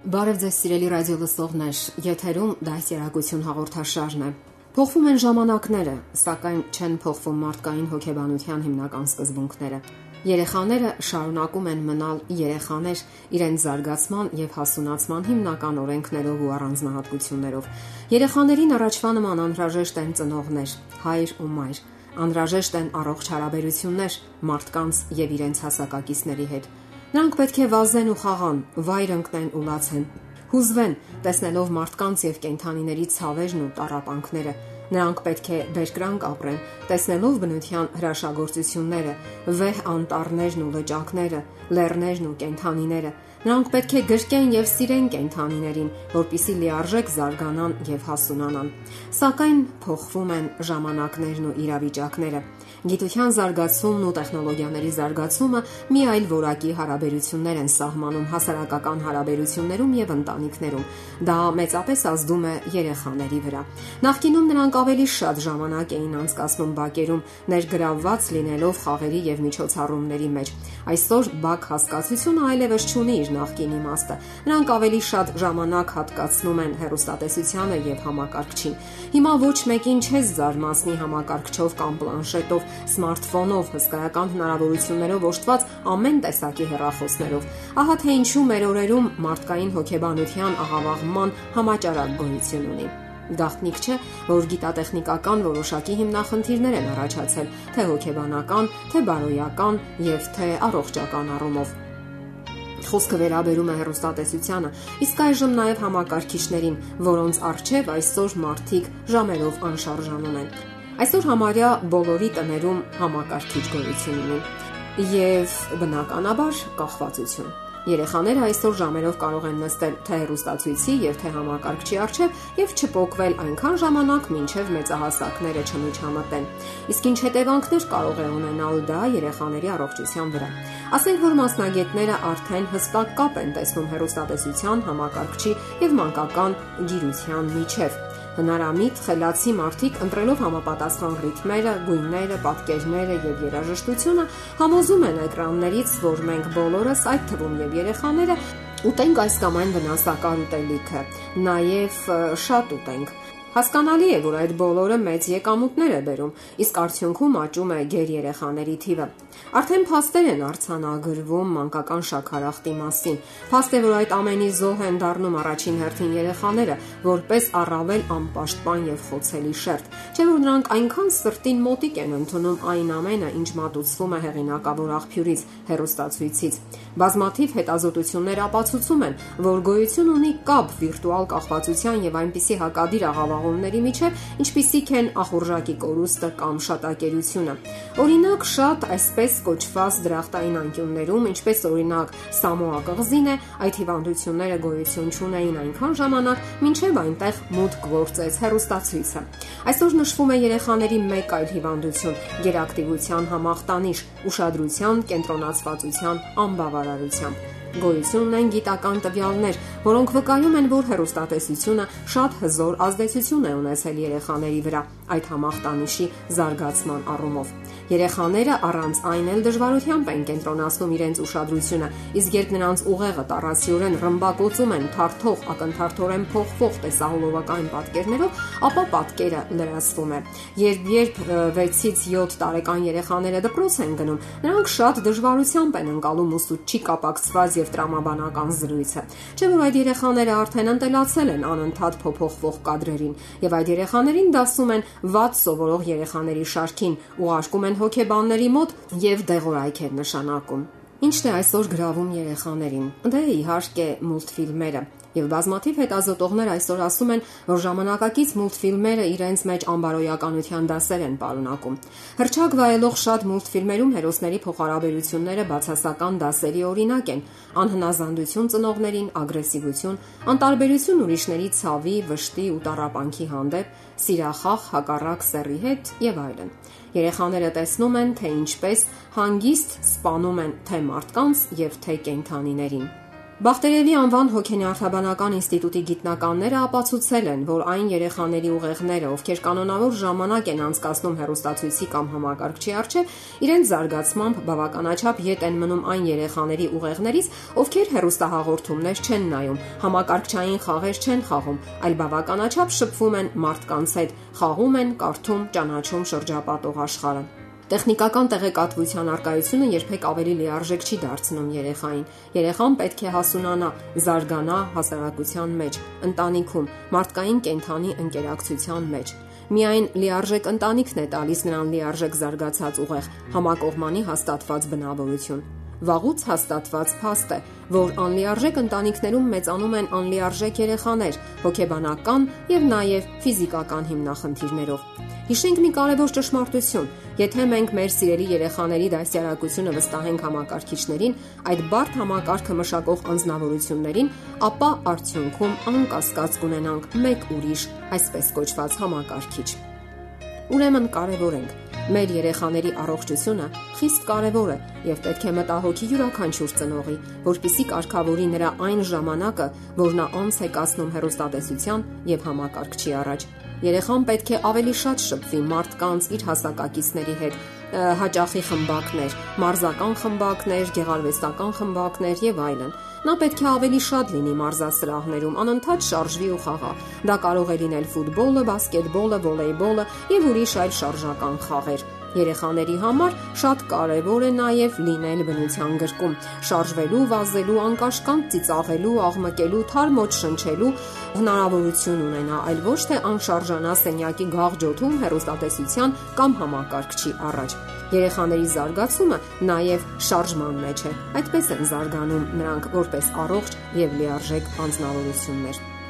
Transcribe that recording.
Բարև ձեզ սիրելի ռադիո լսողներ, եթերում դասերակցություն հաղորդաշարն է։ Փոխվում են ժամանակները, սակայն չեն փոխվում մարդկային հոգեբանության հիմնական սկզբունքները։ Երեխաները շարունակում են մնալ երեխաներ իրենց զարգացման եւ հասունացման հիմնական օրենքներով ու առանձնահատկություններով։ Երեխաներին առաջվա նման անհրաժեշտ են ծնողներ, հայր ու մայր։ Անհրաժեշտ են առողջ հարաբերություններ մարդկանց եւ իրենց հասակակիցների հետ Նրանք պետք է վազեն ու խաղան, վայր ընկնեն ու լացեն։ Հուզվեն, տեսնելով մարդկանց եւ կենթանիների ցավերն ու տարապանքները։ Նրանք պետք է բերկրանք ապրեն, տեսնելով բնության հրաշագործությունները, վեհ անտառներն ու լճակները, լեռներն ու կենթանիները։ Նրանք պետք է գրկեն եւ սիրեն կենթանիներին, որpիսի լիարժեք զարգանան եւ հասունանան։ Սակայն փոխվում են ժամանակներն ու իրավիճակները։ Գիտության զարգացումն ու տեխնոլոգիաների զարգացումը մի այլ որակի հարաբերություններ են սահմանում հասարակական հարաբերություններում եւ ընտանիքներում։ Դա մեծապես ազդում է երեխաների վրա։ Նախկինում նրանք ավելի շատ ժամանակ էին անցկасվում բակերում, ներգրավված լինելով խաղերի եւ միջոցառումների մեջ։ Այսօր բակ հասկացությունը այլևս չունի իր նախկին իմաստը։ Նրանք ավելի շատ ժամանակ հատկացնում են հեռուստատեսությանը եւ համակարգչին։ Հիմա ոչ մեկին չես զարմացնի համակարգչով կամ պլանշետով սմարթֆոնով, հսկայական հնարավորություններով օժտված ամեն տեսակի հեռախոսներով։ Ահա թե ինչու մեր օրերում մարդկային հոգեբանության աղավաղման համաճարակ գոյություն ունի։ Գաղտնիք չէ, որ գիտատեխնիկական որոշակի հիմնախնդիրներ են առաջացել, թե հոգեբանական, թե բարոյական եւ թե առողջական առումով։ Խոսքը վերաբերում է հեռուստատեսությանը, իսկ այժմ նաև համակարգիչներին, որոնց արժև այսօր մարդիկ ժամերով անշարժանում են։ Այսօր համարյա բոլորի տներում համակարգիչ գոյություն ունի եւ բնականաբար կախվածություն։ Երեխաները այսօր ժամերով կարող են նստել թե հեռուստացույցի եւ թե համակարգչի առջև եւ չփոկվել այնքան ժամանակ, մինչեւ մեծահասակները չմիջամտեն։ Իսկ ինչ հետևանքներ կարող է ունենալ դա երեխաների առողջության վրա։ Ասենք որ մասնագետները արդեն հստակ կապ են տեսնում հեռուստատեսության, համակարգչի եւ մանկական գիրության միջև Հնարամիտ խելացի մարդիկ ընտրելով համապատասխան ռիթմերը, գույները, պատկերները եւ երաժշտությունը համոզում են էկրաններից, որ մենք բոլորս, այդ թվում եւ երեխաները, ուտենք այս կամ այն վնասակար ուտելիքը, նաեւ շատ ուտենք Հասկանալի է, որ այդ բոլորը մեծ եկամուտներ է բերում, իսկ արդյունքում աճում է ģեր երեխաների թիվը։ Արդեն փաստեր են արցանագրվում մանկական շաքարախտի մասին։ Փաստ է, որ այդ ամենի զոհ են դառնում առաջին հերթին երեխաները, որպես առավել անպաշտպան եւ խոցելի շերտ։ Չէ՞ որ նրանք այնքան սրտին մոտիկ են ընդունում այն ամենը, ինչ մատուցվում է հեղինակավոր աղբյուրից, հերոստացույցից։ Բազմաթիվ հետազոտություններ ապացուցում են, որ գոյություն ունի կապ վիրտուալ կախվածության եւ այնպիսի հակադիր աղավաղ խաղաղումների միջև, ինչպիսիք են ախորժակի կորուստը կամ շատակերությունը։ Օրինակ, շատ այսպես կոչված դրախտային անկյուններում, ինչպես օրինակ Սամոա կղզին է, այդ հիվանդությունները գոյություն չունեին այնքան ժամանակ, մինչև այնտեղ մուտք գործեց հերոստացույցը։ Այսօր նշվում է երեխաների մեկ այլ հիվանդություն՝ գերակտիվության համախտանիշ, ուշադրության կենտրոնացվածության անբավարարությամբ գոյություն ունեն գիտական տվյալներ, որոնք վկայում են, որ հերոստատեսությունը շատ հզոր ազդեցություն է ունեցել երեխաների վրա այդ համախտանիշի զարգացման առումով։ Երեխաները առանց այն էլ դժվարությամբ են կենտրոնացնում իրենց ուշադրությունը, իսկ երբ նրանց ուղեղը տարածիորեն ռմբակոծում են թարթող ակնթարթորեն փոխվող տեսահոլովակային պատկերներով, ապա պատկերը լրացվում է։ Երբ երբ 6-ից 7 տարեկան երեխաները դպրոց են գնում, նրանք շատ դժվարությամբ են ընկալում ուսուցչի կապակցված եւ տրամաբանական զրույցը։ Չէ՞ որ այդ երեխաները արդեն ընտելացել են անընդհատ փոփոխվող կադրերին եւ այդ երեխաներին դասում են վատ սովորող երեխաների շարքին, ուղարկում են հոգեբանների մոտ եւ դեղորայք են նշանակում։ Ինչն է այսօր գրավում երեխաներին։ Դե իհարկե մուլտֆիլմերը։ Եվ բազմաթիվ հետազոտողներ այսօր ասում են, որ ժամանակակից մուլտֆիլմերը իրենց մեջ անբարոյականության դասեր են պարունակում։ Հրճակ վայելող շատ մուլտֆիլմերում հերոսների փոխհարաբերությունները բացասական դասերի օրինակ են՝ անհնազանդություն ծնողներին, ագրեսիվություն, անտարբերություն ուրիշների ցավի, վշտի ու տառապանքի հանդեպ, սիրախախ հակառակ սեռի հետ եւ այլն։ Երեխաները տեսնում են, թե ինչպես հանգիստ սպանում են թե մարդկանց եւ թե կենդանիներին։ Բախտերևի անվան հոգենյարդաբանական ինստիտուտի գիտնականները ապացուցել են, որ այն երեխաների ուղեղները, ովքեր կանոնավոր ժամանակ են անցկացնում հեռուստացույցի կամ համակարգչի առջև, իրենց զարգացմամբ բավականաչափ յետ են մնում այն երեխաների ուղեղներից, ովքեր հեռուստահաղորդումներ չեն նայում, համակարգչային խաղեր չեն խաղում, այլ բավականաչափ շփվում են մարդկանց հետ, խաղում են, կարդում, ճանաչում շրջապատող աշխարհը։ Տեխնիկական տեղեկատվության արկայությունը երբեք ավելի լիարժեք չի դարձնում երեխային։ Երեխան պետք է հասունանա, զարգանա հասարակության մեջ, ընտանիքում, մարդկային կենթանի ընկերակցության մեջ։ Միայն լիարժեք ընտանիքն է տալիս նրան լիարժեք զարգացած ուղեղ, համակողմանի հաստատված բնավորություն վաղուց հաստատված փաստ է, որ անլիարժեք ընտանիքներում մեծանում են անլիարժեք երեխաներ, հոգեբանական եւ նաեւ ֆիզիկական հիմնախնդիրներով։ Հիշենք մի կարևոր ճշմարտություն. Եթե մենք մեր սիրելի երեխաների դասյարակությունը վստահենք համակարգիչներին, այդ բարդ համակարգը մշակող անznավորություններին, ապա արդյունքում անկասկած կունենանք մեկ ուրիշ, այսպես կոչված համակարգիչ։ Ուրեմն կարևորենք Մեր երեխաների առողջությունը խիստ կարևոր է եւ պետք է մտահոգի յուրաքանչյուր ծնողի, որpիսի կարգավորի նրա այն ժամանակը, որ նա անց է կասնում հերոստատեսության եւ համակարգչի առաջ։ Երեխան պետք է ավելի շատ շփվի մարդկանց իր հասակակիցների հետ, հաճախի խմբակներ, մարզական խմբակներ, գեղարվեստական խմբակներ եւ այլն։ Նա պետք է ավելի շատ լինի մարզասրահներում, անընդհատ շարժվի ու խաղա։ Դա կարող է լինել ֆուտբոլը, բասկետբոլը, վոլեյբոլը եւ ուրիշ այլ շարժական խաղեր։ Երեխաների համար շատ կարևոր է նաև լինել բնության գրկում, շարժվելու, վազելու, անկաշկանդ ծիծաղելու, աղմկելու, թարմոց շնչելու հնարավորություն ունենա, այլ ոչ թե անշարժանա սենյակի գաղջոթում հերոստատեսության կամ համակարգչի առաջ։ Երեխաների զարգացումը նաև շարժման մեջ է։ Այդպես են զարգանում նրանք որպես առողջ եւ լիարժեք անznավորություններ։